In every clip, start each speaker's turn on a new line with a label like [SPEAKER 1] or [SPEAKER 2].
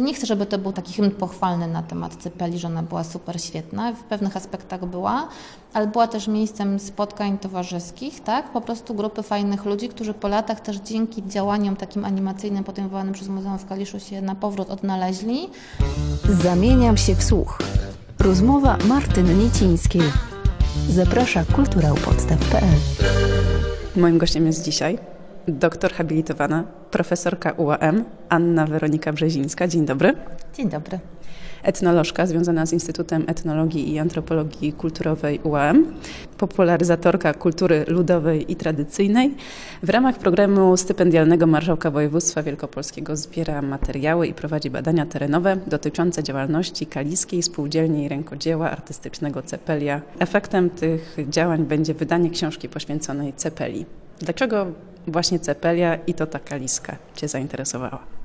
[SPEAKER 1] Nie chcę, żeby to był taki hymn pochwalny na temat Cepeli, że ona była super świetna, w pewnych aspektach była, ale była też miejscem spotkań towarzyskich, tak? Po prostu grupy fajnych ludzi, którzy po latach też dzięki działaniom takim animacyjnym podejmowanym przez Muzeum w Kaliszu się na powrót odnaleźli.
[SPEAKER 2] Zamieniam się w słuch. Rozmowa Martyny Niecińskiej. Zaprasza kulturałpodstaw.pl
[SPEAKER 3] Moim gościem jest dzisiaj doktor habilitowana, profesorka UAM Anna Weronika Brzezińska. Dzień dobry.
[SPEAKER 1] Dzień dobry.
[SPEAKER 3] Etnolożka związana z Instytutem Etnologii i Antropologii Kulturowej UAM, popularyzatorka kultury ludowej i tradycyjnej. W ramach programu stypendialnego Marszałka Województwa Wielkopolskiego zbiera materiały i prowadzi badania terenowe dotyczące działalności kaliskiej spółdzielni i rękodzieła artystycznego Cepelia. Efektem tych działań będzie wydanie książki poświęconej Cepeli. Dlaczego właśnie Cepelia i to ta kaliska Cię zainteresowała?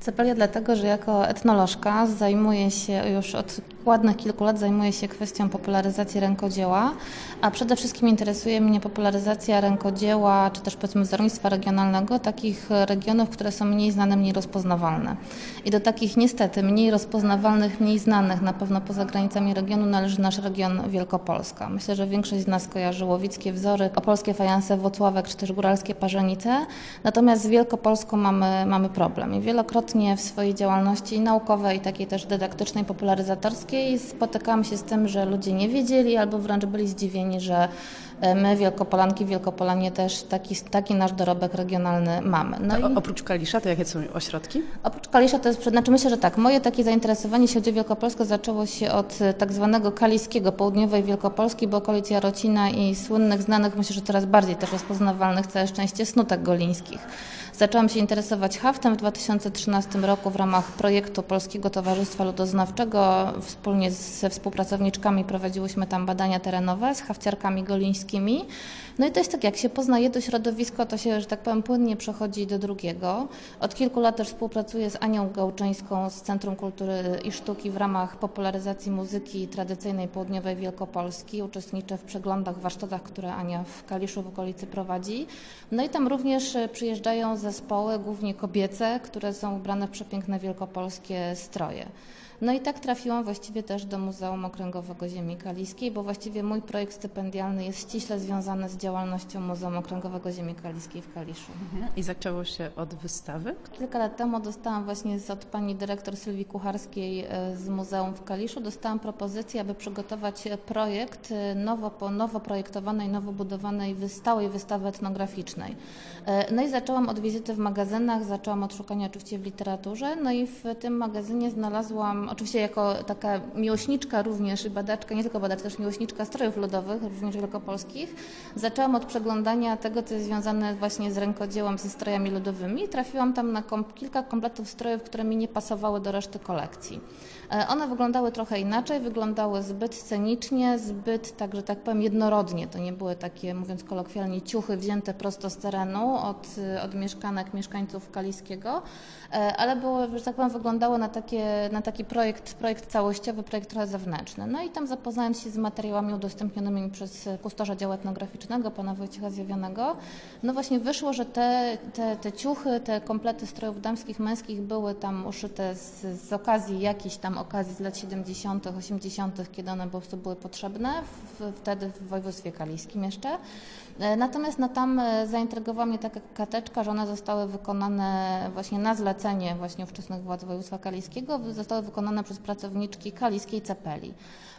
[SPEAKER 1] Cepelia dlatego, że jako etnolożka zajmuję się już od ładnych kilku lat zajmuję się kwestią popularyzacji rękodzieła, a przede wszystkim interesuje mnie popularyzacja rękodzieła, czy też powiedzmy wzornictwa regionalnego, takich regionów, które są mniej znane, mniej rozpoznawalne. I do takich niestety mniej rozpoznawalnych, mniej znanych, na pewno poza granicami regionu należy nasz region Wielkopolska. Myślę, że większość z nas kojarzy łowickie wzory, opolskie fajanse Włocławek, czy też góralskie parzenice, natomiast z Wielkopolską mamy, mamy problem. I wielokrotnie w swojej działalności naukowej takiej też dydaktycznej, popularyzatorskiej. Spotykałam się z tym, że ludzie nie wiedzieli albo wręcz byli zdziwieni, że my, Wielkopolanki, Wielkopolanie też taki, taki nasz dorobek regionalny mamy.
[SPEAKER 3] No i... Oprócz Kalisza to jakie są ośrodki?
[SPEAKER 1] Oprócz Kalisza to jest, znaczy myślę, że tak, moje takie zainteresowanie, jeśli chodzi o Wielkopolskę, zaczęło się od e, tak zwanego kaliskiego, południowej Wielkopolski, bo okolic Jarocina i słynnych, znanych, myślę, że coraz bardziej też rozpoznawalnych, całe szczęście, snutek golińskich. Zaczęłam się interesować haftem w 2013 roku w ramach projektu Polskiego Towarzystwa Ludoznawczego. Wspólnie ze współpracowniczkami prowadziłyśmy tam badania terenowe z hafciarkami golińskimi. No i to jest tak, jak się pozna jedno środowisko, to się, że tak powiem, płynnie przechodzi do drugiego. Od kilku lat też współpracuję z Anią Gałczyńską z Centrum Kultury i Sztuki w ramach popularyzacji muzyki tradycyjnej południowej Wielkopolski. Uczestniczę w przeglądach, warsztatach, które Ania w Kaliszu w okolicy prowadzi. No i tam również przyjeżdżają zespoły, głównie kobiece, które są ubrane w przepiękne wielkopolskie stroje. No i tak trafiłam właściwie też do Muzeum Okręgowego Ziemi Kaliskiej, bo właściwie mój projekt stypendialny jest ściśle związany z działalnością Muzeum Okręgowego Ziemi Kaliskiej w Kaliszu.
[SPEAKER 3] Mhm. I zaczęło się od wystawy?
[SPEAKER 1] Kilka lat temu dostałam właśnie od pani dyrektor Sylwii Kucharskiej e, z Muzeum w Kaliszu, dostałam propozycję, aby przygotować projekt e, nowo, nowo projektowanej, nowo budowanej stałej wystawy etnograficznej. E, no i zaczęłam od wizyty w magazynach, zaczęłam od szukania oczywiście w literaturze, no i w tym magazynie znalazłam oczywiście jako taka miłośniczka również i badaczka, nie tylko badaczka, też miłośniczka strojów ludowych, również wielkopolskich, zaczęłam od przeglądania tego, co jest związane właśnie z rękodziełem, ze strojami ludowymi. Trafiłam tam na kom kilka kompletów strojów, które mi nie pasowały do reszty kolekcji. E, one wyglądały trochę inaczej, wyglądały zbyt scenicznie, zbyt, tak, że tak powiem, jednorodnie. To nie były takie, mówiąc kolokwialnie, ciuchy wzięte prosto z terenu od, od mieszkanek, mieszkańców Kaliskiego, ale były, że tak powiem, wyglądały na, takie, na taki projekt, projekt całościowy, projekt trochę zewnętrzny. No i tam zapoznałem się z materiałami udostępnionymi przez kustorza działu etnograficznego, pana Wojciecha Zjawionego. No właśnie wyszło, że te, te, te ciuchy, te komplety strojów damskich, męskich były tam uszyte z, z okazji jakichś tam okazji z lat 70., 80., kiedy one po prostu były potrzebne, w, wtedy w województwie kaliskim jeszcze. E, natomiast no, tam e, zaintrygowała mnie taka kateczka, że one zostały wykonane właśnie na zlecenie właśnie ówczesnych władz województwa kaliskiego, zostały wykonane przez pracowniczki kaliskiej cepeli.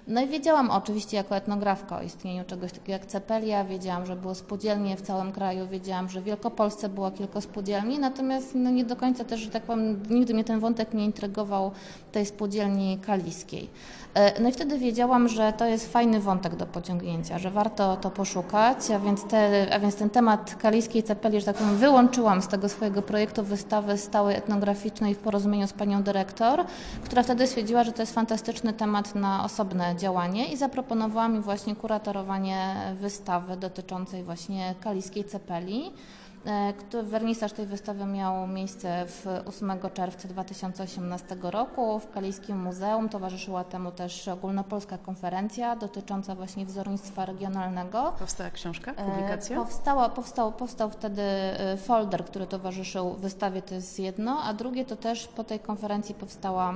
[SPEAKER 1] No i wiedziałam oczywiście jako etnografka o istnieniu czegoś takiego jak cepelia, wiedziałam, że było spółdzielnie w całym kraju, wiedziałam, że w Wielkopolsce było kilka spółdzielni, natomiast no nie do końca też, że tak powiem, nigdy mnie ten wątek nie intrygował tej spółdzielni kaliskiej. E, no i wtedy wiedziałam, że to jest fajny wątek do pociągnięcia, że warto to poszukać, a więc, te, a więc ten temat kaliskiej cepeli, że tak powiem, wyłączyłam z tego swojego projektu wystawy stałej etnograficznej w porozumieniu z panią dyrektor, która wtedy stwierdziła, że to jest fantastyczny temat na osobne działanie i zaproponowała mi właśnie kuratorowanie wystawy dotyczącej właśnie kaliskiej cepeli. E, wernisaż tej wystawy miał miejsce w 8 czerwca 2018 roku w Kaliskim Muzeum. Towarzyszyła temu też ogólnopolska konferencja dotycząca właśnie wzornictwa regionalnego.
[SPEAKER 3] Powstała książka,
[SPEAKER 1] E,
[SPEAKER 3] publikacja?
[SPEAKER 1] Powstała, powstał, powstał wtedy e, folder, który towarzyszył wystawie, to jest jedno, a drugie to też po tej konferencji powstała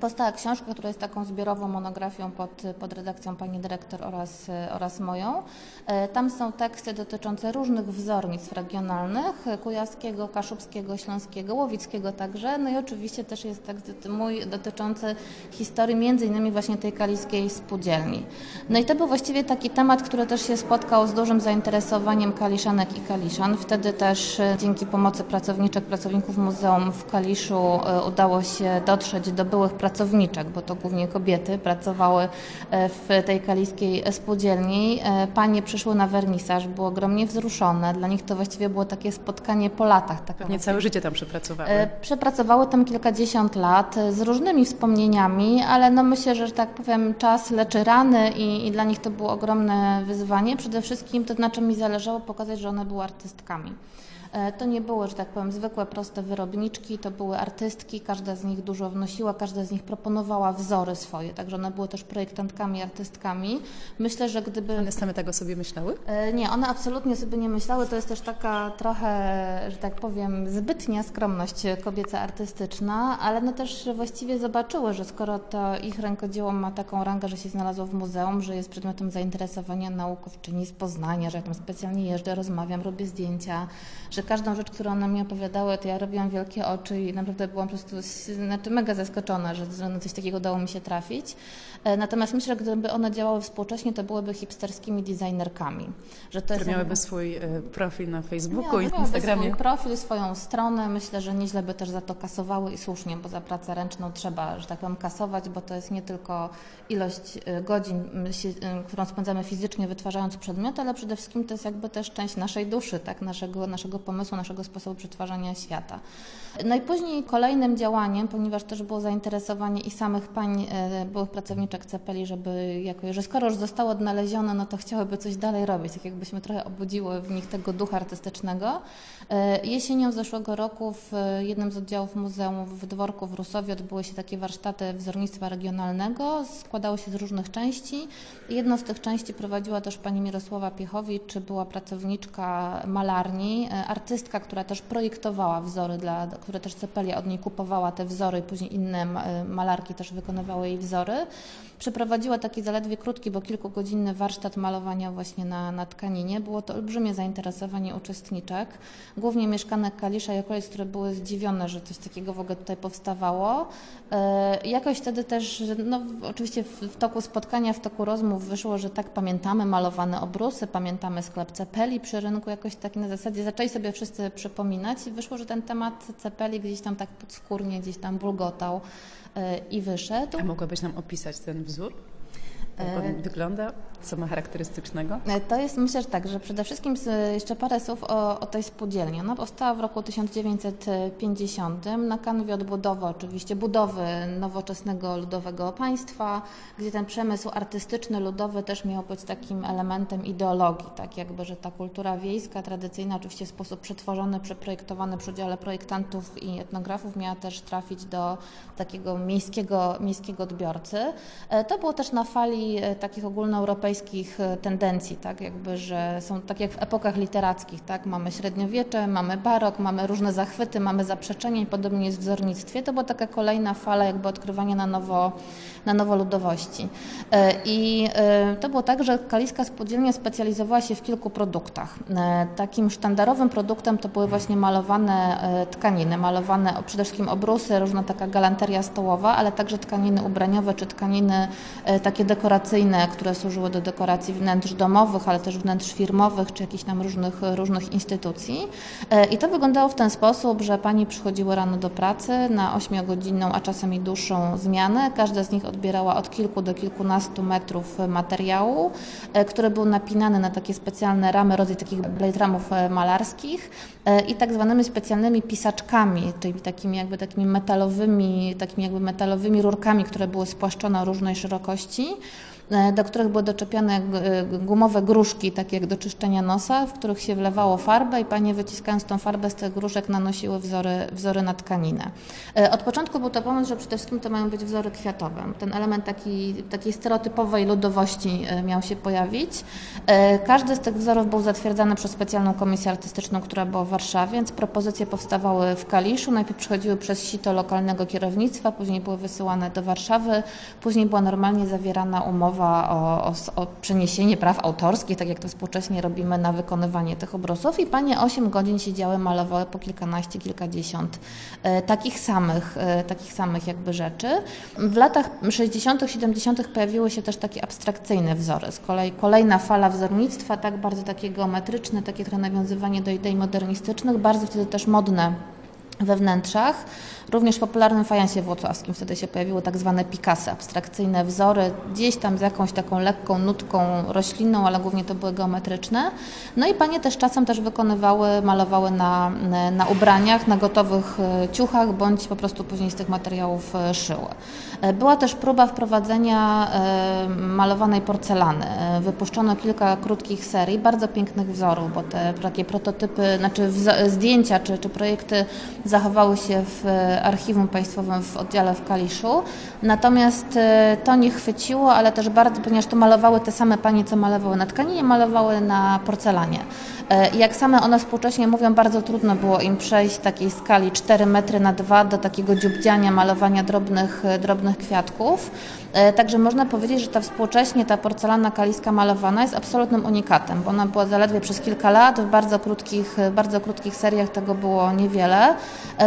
[SPEAKER 1] Powstała książka, która jest taką zbiorową monografią pod, pod redakcją pani dyrektor oraz, oraz moją. E, Tam są teksty dotyczące różnych wzornictw regionalnych, kujawskiego, kaszubskiego, śląskiego, łowickiego także. No i oczywiście też jest tekst mój dotyczący historii między innymi właśnie tej kaliskiej spółdzielni. No i to był właściwie taki temat, który też się spotkał z dużym zainteresowaniem kaliszanek i kaliszan. Wtedy też e, dzięki pomocy pracowniczek, pracowników muzeum w Kaliszu e, udało się dotrzeć do byłych pracowniczek, bo to głównie kobiety pracowały e, w tej kaliskiej spółdzielni. E, Panie przyszły na wernisaż, były ogromnie wzruszone. Dla nich to właściwie było takie spotkanie po latach. Taka
[SPEAKER 3] Pewnie całe życie tam przepracowały.
[SPEAKER 1] E, Przepracowały tam kilkadziesiąt lat z różnymi wspomnieniami, ale no myślę, że że tak powiem czas leczy rany i, i dla nich to było ogromne wyzwanie. Przede wszystkim to na czym mi zależało pokazać, że one były artystkami. E, To nie były, że tak powiem, zwykłe, proste wyrobniczki, to były artystki, każda z nich dużo wnosiła, każda z nich proponowała wzory swoje, także one były też projektantkami, artystkami. Myślę, że gdyby...
[SPEAKER 3] One same tego sobie myślały?
[SPEAKER 1] E, Nie, one absolutnie sobie nie myślały. To jest też taka trochę, że tak powiem, zbytnia skromność kobieca artystyczna, ale no też właściwie zobaczyły, że skoro to ich rękodzieło ma taką rangę, że się znalazło w muzeum, że jest przedmiotem zainteresowania naukowczyni z Poznania, że ja tam specjalnie jeżdżę, rozmawiam, robię zdjęcia, że każdą rzecz, którą one mi opowiadały, to ja robiłam wielkie oczy i naprawdę byłam po prostu znaczy mega zaskoczona, że, że na coś takiego udało mi się trafić. E, Natomiast myślę, że gdyby one działały współcześnie, to byłyby hipsterskimi designerkami. Że to jest
[SPEAKER 3] miałyby swój e, profil na Facebooku i
[SPEAKER 1] miałyby
[SPEAKER 3] Instagramie.
[SPEAKER 1] swój profil, swoją stronę. Myślę, że nieźle by też za to kasowały i słusznie, bo za pracę ręczną trzeba, że tak powiem, kasować, bo to jest nie tylko ilość y, godzin, którą spędzamy fizycznie wytwarzając przedmioty, ale przede wszystkim to jest jakby też część naszej duszy, tak, naszego, naszego pomysłu, naszego sposobu przetwarzania świata. No i później kolejnym działaniem, ponieważ też było zainteresowanie i samych pań, y, byłych pracowniczek Cepeli, żeby jako, że skoro już zostało odnalezione, no to chciałyby coś dalej robić, tak jakbyśmy trochę obudziły w nich tego ducha artystycznego. E, Jesienią zeszłego roku w e, jednym z oddziałów muzeum w Dworku w Rusowie odbyły się takie warsztaty wzornictwa regionalnego. Składały się z różnych części. Jedną z tych części prowadziła też pani Mirosława Piechowicz, była pracowniczka malarni, e, artystka, która też projektowała wzory, dla, które też Cepelia od niej kupowała te wzory, później inne e, malarki też wykonywały jej wzory. Przeprowadziła taki zaledwie krótki, bo kilkugodzinny warsztat malowania właśnie na, na tkaninie. Było to olbrzymie zainteresowanie uczestniczek, głównie mieszkanek Kalisza i okolic, które były zdziwione, że coś takiego w ogóle tutaj powstawało. E, jakoś wtedy też, no, oczywiście w, w toku spotkania, w toku rozmów wyszło, że tak pamiętamy malowane obrusy, pamiętamy sklep Cepeli przy rynku, jakoś tak na zasadzie zaczęli sobie wszyscy przypominać i wyszło, że ten temat Cepeli gdzieś tam tak podskórnie, gdzieś tam bulgotał i wyszedł.
[SPEAKER 3] A mogłabyś nam opisać ten wzór? Jak on wygląda? Co ma charakterystycznego?
[SPEAKER 1] E, To jest, myślę, że tak, że przede wszystkim jeszcze parę słów o, o tej spółdzielni. Ona powstała w roku 1950 na kanwie odbudowy oczywiście, budowy nowoczesnego ludowego państwa, gdzie ten przemysł artystyczny, ludowy też miał być takim elementem ideologii, tak jakby, że ta kultura wiejska, tradycyjna, oczywiście w sposób przetworzony, przeprojektowany przy udziale projektantów i etnografów miała też trafić do takiego miejskiego, miejskiego odbiorcy. E, To było też na fali e, takich ogólnoeuropejskich e, tendencji, tak jakby, że są tak jak w epokach literackich, tak, mamy średniowiecze, mamy barok, mamy różne zachwyty, mamy zaprzeczenia i podobnie jest w wzornictwie. To była taka kolejna fala jakby odkrywania na nowo, na nowo ludowości. E, I e, to było tak, że Kaliska Spółdzielnia specjalizowała się w kilku produktach. E, Takim sztandarowym produktem to były właśnie malowane tkaniny, malowane przede wszystkim obrusy, różna taka galanteria stołowa, ale także tkaniny ubraniowe czy tkaniny takie dekoracyjne, które służyły do dekoracji wnętrz domowych, ale też wnętrz firmowych czy jakichś tam różnych, różnych instytucji. I to wyglądało w ten sposób, że pani przychodziły rano do pracy na 8-godzinną, a czasem i dłuższą zmianę. Każda z nich odbierała od kilku do kilkunastu metrów materiału, e, który był napinany na takie specjalne ramy, rodzaj takich blade ramów e, malarskich e, i tak zwanymi specjalnymi pisaczkami, czyli takimi jakby takimi metalowymi, takimi jakby metalowymi rurkami, które były spłaszczone o różnej szerokości. E, do których były doczepiane e, gumowe gruszki, takie jak do czyszczenia nosa, w których się wlewało farbę i panie wyciskając tą farbę z tych gruszek nanosiły wzory, wzory na tkaninę. E, od początku był to pomysł, że przede wszystkim to mają być wzory kwiatowe. Ten element taki, takiej stereotypowej ludowości miał się pojawić. Każdy z tych wzorów był zatwierdzany przez specjalną komisję artystyczną, która była w Warszawie, więc propozycje powstawały w Kaliszu. Najpierw przechodziły przez sito lokalnego kierownictwa, później były wysyłane do Warszawy, później była normalnie zawierana umowa o, o, o przeniesienie praw autorskich, tak jak to współcześnie robimy na wykonywanie tych obrosów i panie 8 godzin siedziały, malowały po kilkanaście, kilkadziesiąt e, takich samych, e, takich samych jakby rzeczy. W latach 60., 70. pojawiły się też takie abstrakcyjne wzory. Z kolei kolejna fala wzornictwa, tak bardzo takie geometryczne, takie trochę nawiązywanie do idei modernistycznych, bardzo wtedy też modne we wnętrzach. Również w popularnym fajansie włocławskim wtedy się pojawiły tak zwane pikasy, abstrakcyjne wzory, gdzieś tam z jakąś taką lekką nutką roślinną, ale głównie to były geometryczne. No i panie też czasem też wykonywały, malowały na, na ubraniach, na gotowych e, ciuchach, bądź po prostu później z tych materiałów e, szyły. E, była też próba wprowadzenia malowanej porcelany. Wypuszczono kilka krótkich serii, bardzo pięknych wzorów, bo te takie prototypy, znaczy zdjęcia czy, czy projekty zachowały się w archiwum państwowym w oddziale w Kaliszu. Natomiast e, to nie chwyciło, ale też bardzo, ponieważ to malowały te same panie, co malowały na tkaninie, malowały na porcelanie. E, jak same one współcześnie mówią, bardzo trudno było im przejść z takiej skali 4 metry na 2 do takiego dziubdziania, malowania drobnych, e, drobnych kwiatków. E, także można powiedzieć, że ta współcześnie ta porcelana kaliska malowana jest absolutnym unikatem, bo ona była zaledwie przez kilka lat, w bardzo krótkich, bardzo krótkich seriach tego było niewiele.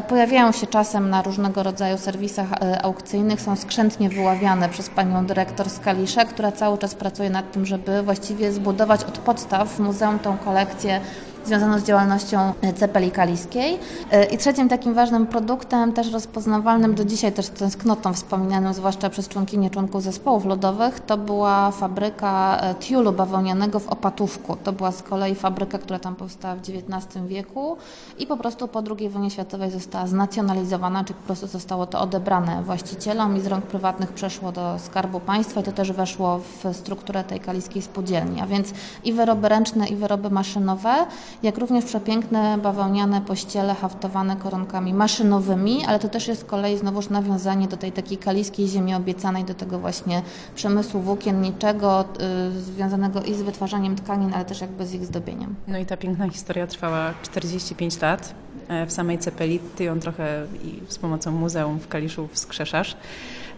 [SPEAKER 1] Pojawiają się czasem na różnego rodzaju serwisach aukcyjnych, są skrzętnie wyławiane przez panią dyrektor z Kalisza, która cały czas pracuje nad tym, żeby właściwie zbudować od podstaw w muzeum tą kolekcję Yeah. Związaną z działalnością cepeli kaliskiej. E, I trzecim takim ważnym produktem, też rozpoznawalnym do dzisiaj, też tęsknotą wspominaną, zwłaszcza przez członkinie członków zespołów lodowych, to była fabryka e, tiulu bawełnianego w Opatówku. To była z kolei fabryka, która tam powstała w XIX wieku i po prostu po II wojnie światowej została znacjonalizowana, czyli po prostu zostało to odebrane właścicielom i z rąk prywatnych przeszło do Skarbu Państwa i to też weszło w strukturę tej kaliskiej spółdzielni. A więc i wyroby ręczne, i wyroby maszynowe jak również przepiękne bawełniane pościele haftowane koronkami maszynowymi, ale to też jest z kolei znowuż nawiązanie do tej takiej kaliskiej ziemi obiecanej, do tego właśnie przemysłu włókienniczego, y, związanego i z wytwarzaniem tkanin, ale też jakby z ich zdobieniem.
[SPEAKER 3] No i ta piękna historia trwała 45 lat. E, w samej Cepeli ty ją trochę i z pomocą muzeum w Kaliszu wskrzeszasz.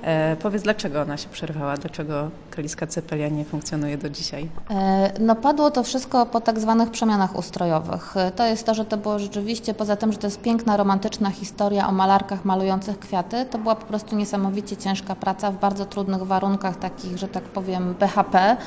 [SPEAKER 3] E, powiedz, dlaczego ona się przerwała? Dlaczego Kaliska Cepelia nie funkcjonuje do dzisiaj?
[SPEAKER 1] E, no padło to wszystko po tak zwanych przemianach ustrojowych. E, to jest to, że to było rzeczywiście, poza tym, że to jest piękna, romantyczna historia o malarkach malujących kwiaty, to była po prostu niesamowicie ciężka praca w bardzo trudnych warunkach, takich, że tak powiem, BHP.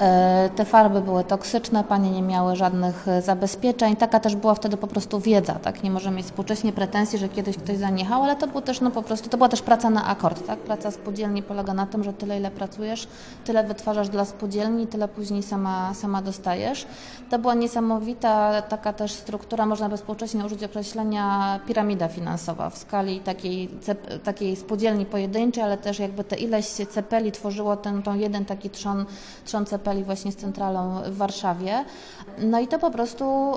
[SPEAKER 1] E, te farby były toksyczne, panie nie miały żadnych zabezpieczeń. Taka też była wtedy po prostu wiedza, tak? Nie możemy mieć współcześnie pretensji, że kiedyś ktoś zaniechał, ale to był też no po prostu, to była też praca na akord, tak? Praca praca spółdzielni polega na tym, że tyle ile pracujesz, tyle wytwarzasz dla spółdzielni, tyle później sama, sama dostajesz. To była niesamowita taka też struktura, można by współcześnie użyć określenia piramida finansowa w skali takiej, takiej spółdzielni pojedynczej, ale też jakby te ileś cepeli tworzyło ten, tą jeden taki trzon, trzon cepeli właśnie z centralą w Warszawie. No i to po prostu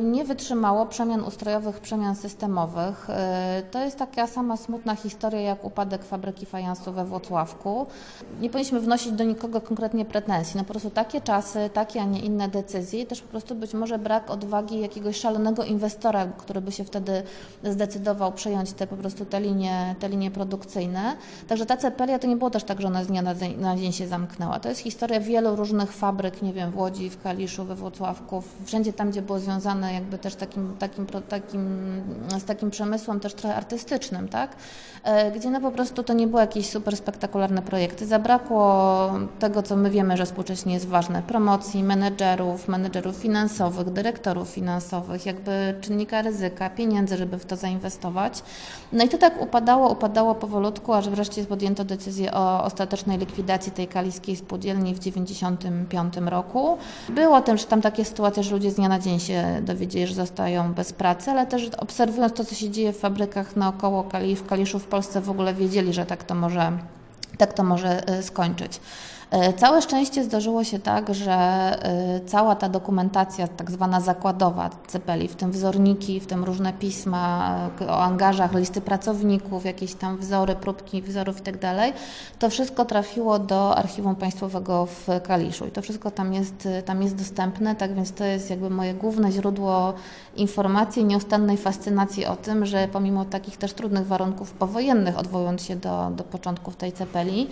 [SPEAKER 1] y, nie wytrzymało przemian ustrojowych, przemian systemowych. Y, to jest taka sama smutna historia jak upadek fabryki fajansowej fajansu we Włocławku. Nie powinniśmy wnosić do nikogo konkretnie pretensji. No po prostu takie czasy, takie, a nie inne decyzje, też po prostu być może brak odwagi jakiegoś szalonego inwestora, który by się wtedy zdecydował przejąć te po prostu te linie, te linie produkcyjne. Także ta cepelia to nie było też tak, że ona z dnia na dzień, na dzień się zamknęła. To jest historia wielu różnych fabryk, nie wiem, w Łodzi, w Kaliszu, we Włocławku, wszędzie tam, gdzie było związane jakby też takim, takim, takim, z takim przemysłem też trochę artystycznym, tak? E, gdzie no po prostu to nie było jakieś super spektakularne projekty. Zabrakło tego, co my wiemy, że współcześnie jest ważne: promocji, menedżerów, menedżerów finansowych, dyrektorów finansowych, jakby czynnika ryzyka, pieniędzy, żeby w to zainwestować. No i to tak upadało, upadało powolutku, aż wreszcie podjęto decyzję o ostatecznej likwidacji tej kaliskiej spółdzielni w 1995 roku. Było też tam takie sytuacje, że ludzie z dnia na dzień się dowiedzieli, że zostają bez pracy, ale też obserwując to, co się dzieje w fabrykach naokoło Kali, w Kaliszu w Polsce, w ogóle wiedzieli, że tak to może, tak to może e, skończyć. E, całe szczęście zdarzyło się tak, że e, cała ta dokumentacja tak zwana zakładowa Cepeli, w tym wzorniki, w tym różne pisma e, o angażach, listy pracowników, jakieś tam wzory, próbki wzorów itd., tak to wszystko trafiło do Archiwum Państwowego w Kaliszu i to wszystko tam jest, tam jest dostępne, tak więc to jest jakby moje główne źródło informacji, nieustannej fascynacji o tym, że pomimo takich też trudnych warunków powojennych, odwołując się do, do początków tej cepeli,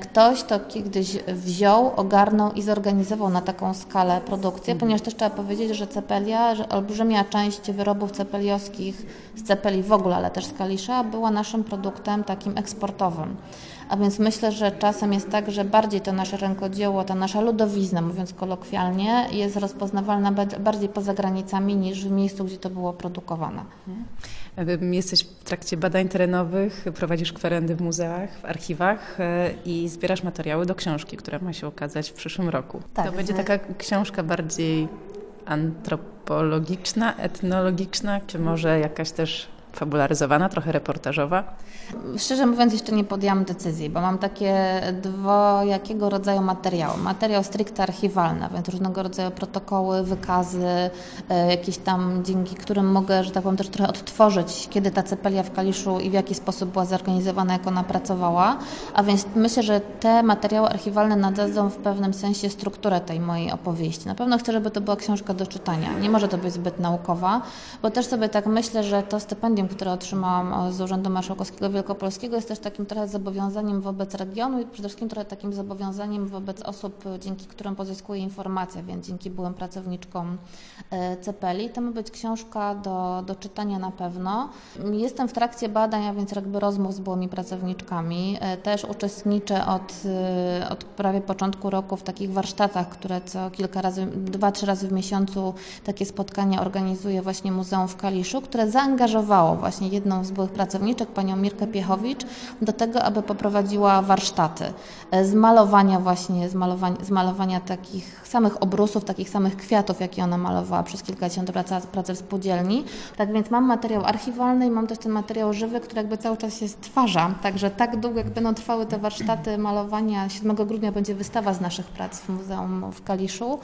[SPEAKER 1] ktoś to kiedyś wziął, ogarnął i zorganizował na taką skalę produkcję, ponieważ też trzeba powiedzieć, że cepelia, że olbrzymia część wyrobów cepeliowskich z cepeli w ogóle, ale też z Kalisza była naszym produktem takim eksportowym. A więc myślę, że czasem jest tak, że bardziej to nasze rękodzieło, ta nasza ludowizna, mówiąc kolokwialnie, jest rozpoznawalna bardziej poza granicami niż w miejscu, gdzie to było produkowane.
[SPEAKER 3] Jesteś w trakcie badań terenowych, prowadzisz kwerendy w muzeach, w archiwach e, i zbierasz materiały do książki, która ma się okazać w przyszłym roku.
[SPEAKER 1] Tak,
[SPEAKER 3] to będzie taka książka bardziej antropologiczna, etnologiczna, czy może jakaś też fabularyzowana, trochę reportażowa?
[SPEAKER 1] Szczerze mówiąc, jeszcze nie podjęłam decyzji, bo mam takie dwojakiego rodzaju materiały. Materiał stricte archiwalny, więc różnego rodzaju protokoły, wykazy, e, jakieś tam, dzięki którym mogę, że tak powiem, też trochę odtworzyć, kiedy ta cepelia w Kaliszu i w jaki sposób była zorganizowana, jak ona pracowała. A więc myślę, że te materiały archiwalne nadadzą w pewnym sensie strukturę tej mojej opowieści. Na pewno chcę, żeby to była książka do czytania. Nie może to być zbyt naukowa, bo też sobie tak myślę, że to stypendium które otrzymałam z Urzędu Marszałkowskiego Wielkopolskiego, jest też takim trochę zobowiązaniem wobec regionu i przede wszystkim trochę takim zobowiązaniem wobec osób, dzięki którym pozyskuję informacje, więc dzięki byłym pracowniczkom e, Cepeli. To ma być książka do, do czytania na pewno. Jestem w trakcie badań, a więc jakby rozmów z byłymi pracowniczkami. E, też uczestniczę od, e, od prawie początku roku w takich warsztatach, które co kilka razy, dwa, trzy razy w miesiącu takie spotkania organizuje właśnie Muzeum w Kaliszu, które zaangażowało właśnie jedną z byłych pracowniczek, panią Mirkę Piechowicz, do tego, aby poprowadziła warsztaty e, z malowania właśnie, z malowania, z malowania takich samych obrusów, takich samych kwiatów, jakie ona malowała przez kilkadziesiąt pracy, pracy w spółdzielni. Tak więc mam materiał archiwalny i mam też ten materiał żywy, który jakby cały czas się stwarza. Także tak długo, jak będą trwały te warsztaty malowania, 7 grudnia będzie wystawa z naszych prac w Muzeum w Kaliszu.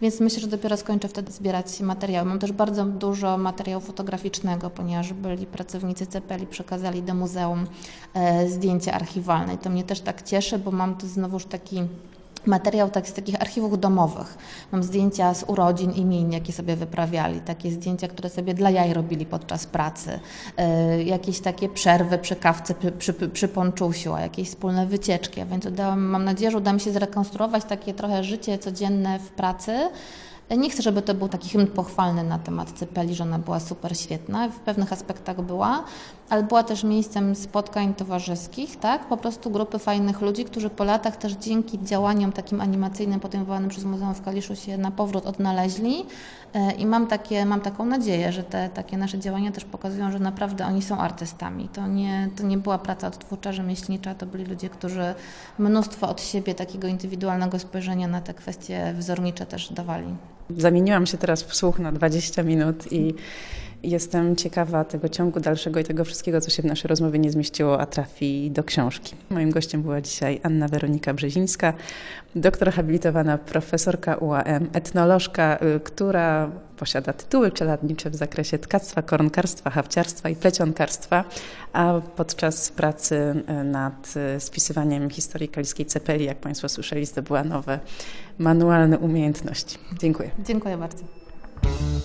[SPEAKER 1] Więc myślę, że dopiero skończę wtedy zbierać materiały. Mam też bardzo dużo materiału fotograficznego, ponieważ byli pracownicy CPL przekazali do muzeum e, zdjęcia archiwalne. I to mnie też tak cieszy, bo mam tu znowuż taki materiał tak z takich archiwów domowych. Mam zdjęcia z urodzin, imień, jakie sobie wyprawiali, takie zdjęcia, które sobie dla jaj robili podczas pracy, yy, jakieś takie przerwy przy kawce, przy, przy, przy ponczusiu, jakieś wspólne wycieczki. A więc udałam, mam nadzieję, że uda mi się zrekonstruować takie trochę życie codzienne w pracy, nie chcę, żeby to był taki hymn pochwalny na temat Cypeli, że ona była super świetna, w pewnych aspektach była, ale była też miejscem spotkań towarzyskich, tak? Po prostu grupy fajnych ludzi, którzy po latach też dzięki działaniom takim animacyjnym podejmowanym przez Muzeum w Kaliszu się na powrót odnaleźli e, i mam, takie, mam taką nadzieję, że te takie nasze działania też pokazują, że naprawdę oni są artystami. To nie, to nie była praca odtwórcza, rzemieślnicza, to byli ludzie, którzy mnóstwo od siebie takiego indywidualnego spojrzenia na te kwestie wzornicze też dawali.
[SPEAKER 3] Zamieniłam się teraz w słuch na 20 minut i jestem ciekawa tego ciągu dalszego i tego wszystkiego, co się w naszej rozmowie nie zmieściło, a trafi do książki. Moim gościem była dzisiaj Anna Weronika Brzezińska, doktor habilitowana profesorka UAM, etnolożka, y, która posiada tytuły czeladnicze w zakresie tkactwa, koronkarstwa, hawciarstwa i plecionkarstwa, a podczas pracy y, nad y, spisywaniem historii kaliskiej cepeli, jak Państwo słyszeli, zdobyła nowe manualne umiejętności. Dziękuję.
[SPEAKER 1] Dziękuję bardzo.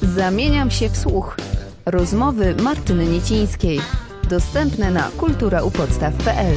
[SPEAKER 2] Zamieniam się w słuch. Rozmowy Martyny Niecińskiej. Dostępne na kulturaupodstaw.pl